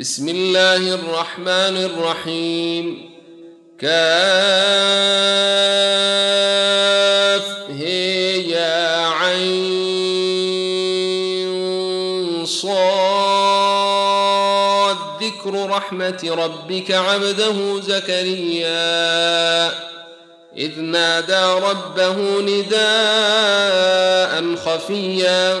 بسم الله الرحمن الرحيم. كاف هي يا عين صاد. ذكر رحمة ربك عبده زكريا. إذ نادى ربه نداء خفيا.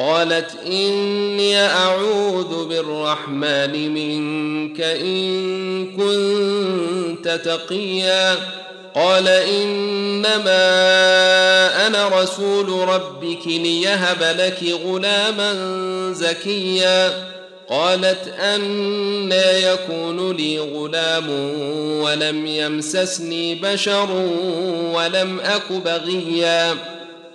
قالت إني أعوذ بالرحمن منك إن كنت تقيا. قال إنما أنا رسول ربك ليهب لك غلاما زكيا. قالت أنا يكون لي غلام ولم يمسسني بشر ولم أك بغيا.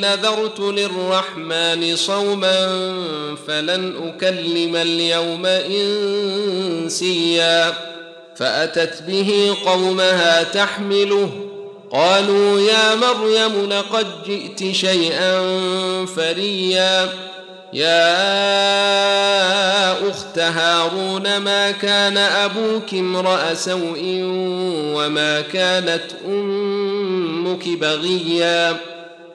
نذرت للرحمن صوما فلن أكلم اليوم إنسيا فأتت به قومها تحمله قالوا يا مريم لقد جئت شيئا فريا يا أخت هارون ما كان أبوك امرأ سوء وما كانت أمك بغيا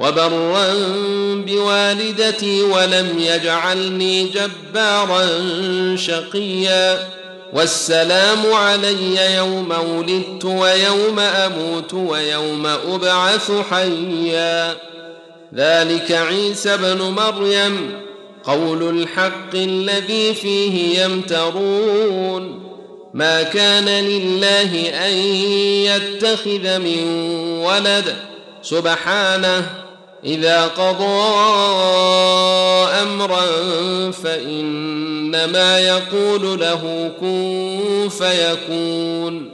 وبرا بوالدتي ولم يجعلني جبارا شقيا. والسلام علي يوم ولدت ويوم أموت ويوم أبعث حيا. ذلك عيسى ابن مريم قول الحق الذي فيه يمترون. ما كان لله أن يتخذ من ولد سبحانه إذا قضى أمرا فإنما يقول له كن فيكون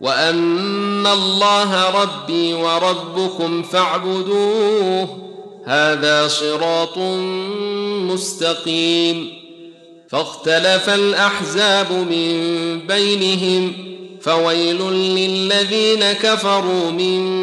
وأن الله ربي وربكم فاعبدوه هذا صراط مستقيم فاختلف الأحزاب من بينهم فويل للذين كفروا من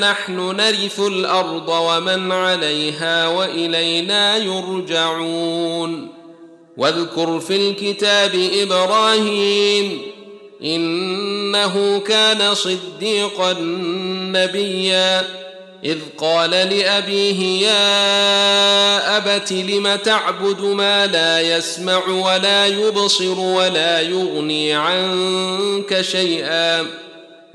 نحن نرث الأرض ومن عليها وإلينا يرجعون. واذكر في الكتاب إبراهيم إنه كان صديقا نبيا. إذ قال لأبيه يا أبت لم تعبد ما لا يسمع ولا يبصر ولا يغني عنك شيئا؟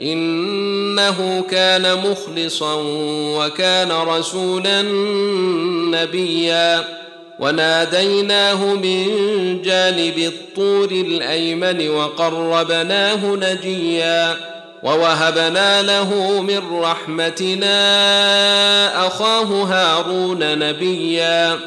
إنه كان مخلصا وكان رسولا نبيا. وناديناه من جانب الطور الأيمن وقربناه نجيا. ووهبنا له من رحمتنا أخاه هارون نبيا.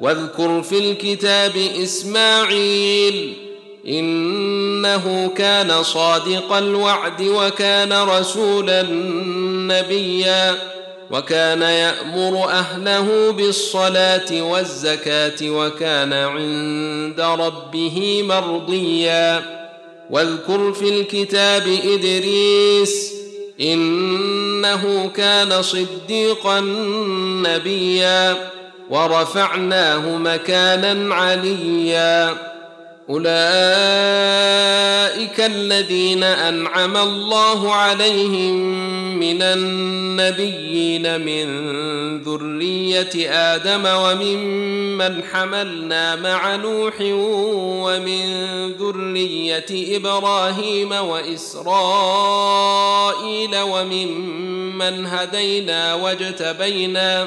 واذكر في الكتاب إسماعيل إنه كان صادق الوعد وكان رسولا نبيا وكان يأمر أهله بالصلاة والزكاة وكان عند ربه مرضيا. واذكر في الكتاب إدريس إنه كان صديقا نبيا ورفعناه مكانا عليا. أولئك الذين أنعم الله عليهم من النبيين من ذرية آدم وممن حملنا مع نوح ومن ذرية إبراهيم وإسرائيل وممن هدينا واجتبينا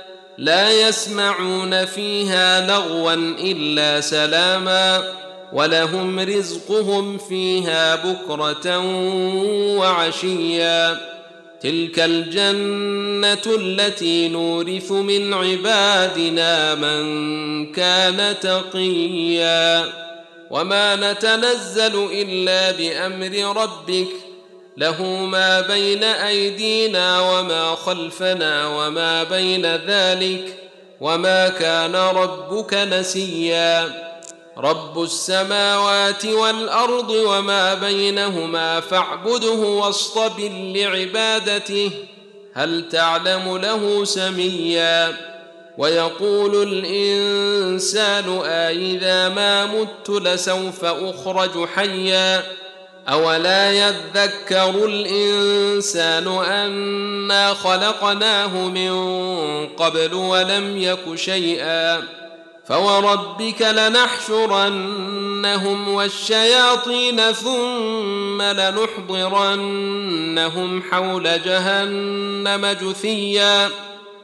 لا يسمعون فيها لغوا إلا سلاما ولهم رزقهم فيها بكرة وعشيا. تلك الجنة التي نورث من عبادنا من كان تقيا. وما نتنزل إلا بأمر ربك له ما بين أيدينا وما خلفنا وما بين ذلك وما كان ربك نسيا. رب السماوات والأرض وما بينهما فاعبده واصطبر لعبادته. هل تعلم له سميا؟ ويقول الإنسان أإذا ما مت لسوف أخرج حيا. أولا يذكر الإنسان أنا خلقناه من قبل ولم يك شيئا فوربك لنحشرنهم والشياطين ثم لنحضرنهم حول جهنم جثيا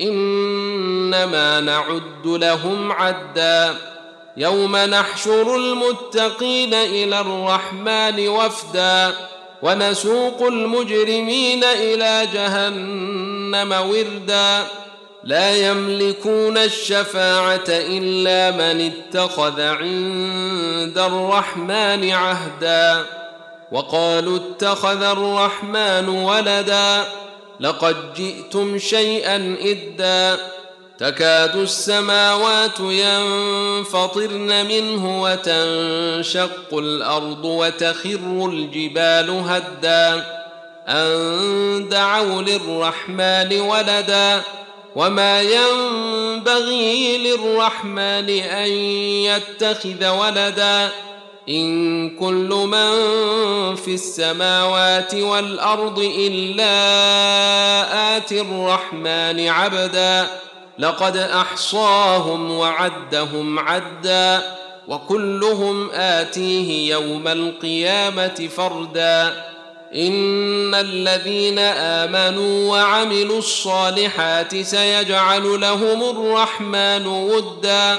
إنما نعد لهم عدا. يوم نحشر المتقين إلى الرحمن وفدا. ونسوق المجرمين إلى جهنم وردا. لا يملكون الشفاعة إلا من اتخذ عند الرحمن عهدا. وقالوا اتخذ الرحمن ولدا. لقد جئتم شيئا إدا تكاد السماوات ينفطرن منه وتنشق الأرض وتخر الجبال هدا أن دعوا للرحمن ولدا وما ينبغي للرحمن أن يتخذ ولدا إن كل من في السماوات والأرض إلا اتي الرحمن عبدا لقد أحصاهم وعدهم عدا وكلهم آتيه يوم القيامة فردا إن الذين آمنوا وعملوا الصالحات سيجعل لهم الرحمن ودا